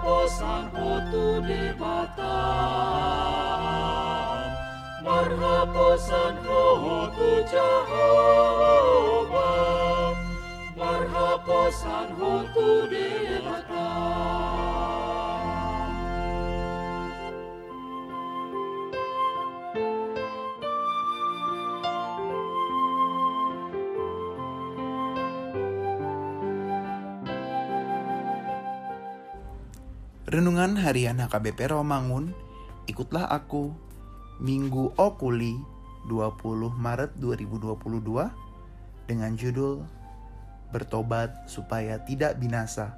Marhaposan ho tu debata Marhaposan ho tu Jehovah. Marhaposan ho tu debata Renungan Harian HKBP Romangun, ikutlah aku, Minggu Okuli 20 Maret 2022 dengan judul Bertobat supaya tidak binasa.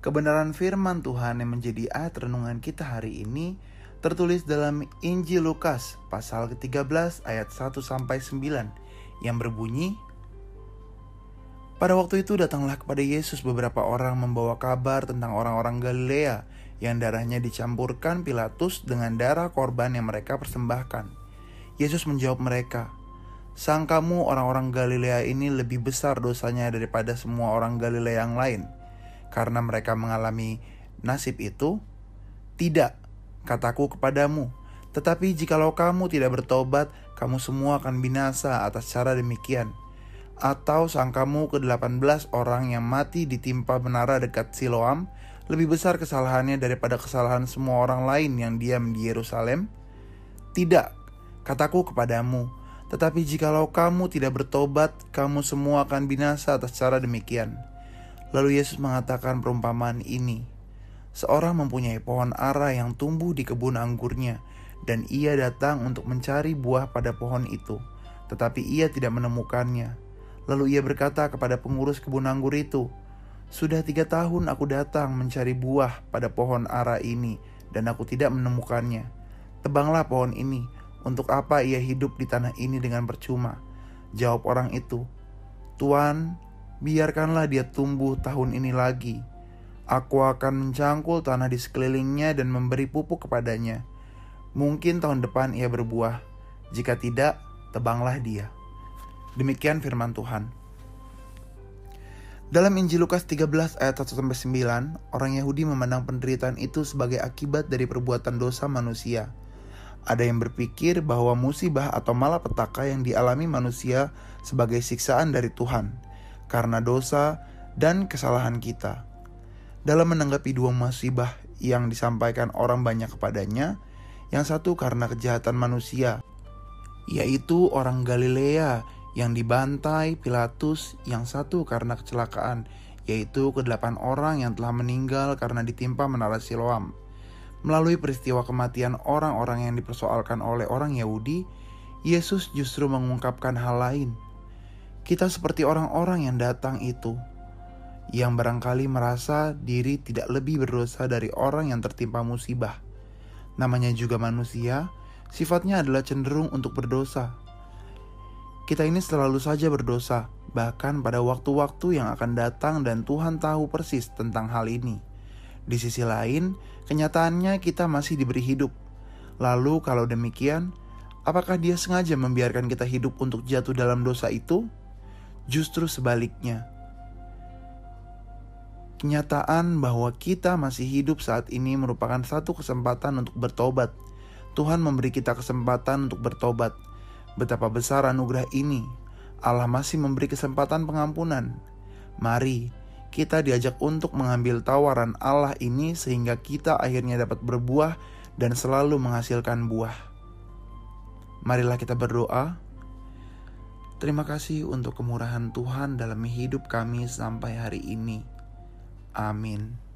Kebenaran firman Tuhan yang menjadi ayat renungan kita hari ini tertulis dalam Injil Lukas pasal ke-13 ayat 1 sampai 9 yang berbunyi pada waktu itu datanglah kepada Yesus beberapa orang membawa kabar tentang orang-orang Galilea yang darahnya dicampurkan Pilatus dengan darah korban yang mereka persembahkan. Yesus menjawab mereka, Sang kamu orang-orang Galilea ini lebih besar dosanya daripada semua orang Galilea yang lain, karena mereka mengalami nasib itu? Tidak, kataku kepadamu, tetapi jikalau kamu tidak bertobat, kamu semua akan binasa atas cara demikian atau sangkamu ke-18 orang yang mati ditimpa menara dekat Siloam lebih besar kesalahannya daripada kesalahan semua orang lain yang diam di Yerusalem? Tidak, kataku kepadamu, tetapi jikalau kamu tidak bertobat, kamu semua akan binasa atas cara demikian. Lalu Yesus mengatakan perumpamaan ini. Seorang mempunyai pohon ara yang tumbuh di kebun anggurnya, dan ia datang untuk mencari buah pada pohon itu, tetapi ia tidak menemukannya. Lalu ia berkata kepada pengurus kebun anggur itu, "Sudah tiga tahun aku datang mencari buah pada pohon ara ini, dan aku tidak menemukannya. Tebanglah pohon ini. Untuk apa ia hidup di tanah ini dengan percuma?" Jawab orang itu, "Tuan, biarkanlah dia tumbuh tahun ini lagi. Aku akan mencangkul tanah di sekelilingnya dan memberi pupuk kepadanya. Mungkin tahun depan ia berbuah. Jika tidak, tebanglah dia." Demikian firman Tuhan. Dalam Injil Lukas 13 ayat 1-9, orang Yahudi memandang penderitaan itu sebagai akibat dari perbuatan dosa manusia. Ada yang berpikir bahwa musibah atau malapetaka yang dialami manusia sebagai siksaan dari Tuhan karena dosa dan kesalahan kita. Dalam menanggapi dua musibah yang disampaikan orang banyak kepadanya, yang satu karena kejahatan manusia, yaitu orang Galilea yang dibantai Pilatus, yang satu karena kecelakaan, yaitu kedelapan orang yang telah meninggal karena ditimpa menara Siloam. Melalui peristiwa kematian orang-orang yang dipersoalkan oleh orang Yahudi, Yesus justru mengungkapkan hal lain. Kita seperti orang-orang yang datang itu, yang barangkali merasa diri tidak lebih berdosa dari orang yang tertimpa musibah. Namanya juga manusia, sifatnya adalah cenderung untuk berdosa, kita ini selalu saja berdosa, bahkan pada waktu-waktu yang akan datang dan Tuhan tahu persis tentang hal ini. Di sisi lain, kenyataannya kita masih diberi hidup. Lalu kalau demikian, apakah dia sengaja membiarkan kita hidup untuk jatuh dalam dosa itu? Justru sebaliknya. Kenyataan bahwa kita masih hidup saat ini merupakan satu kesempatan untuk bertobat. Tuhan memberi kita kesempatan untuk bertobat Betapa besar anugerah ini. Allah masih memberi kesempatan pengampunan. Mari kita diajak untuk mengambil tawaran Allah ini sehingga kita akhirnya dapat berbuah dan selalu menghasilkan buah. Marilah kita berdoa. Terima kasih untuk kemurahan Tuhan dalam hidup kami sampai hari ini. Amin.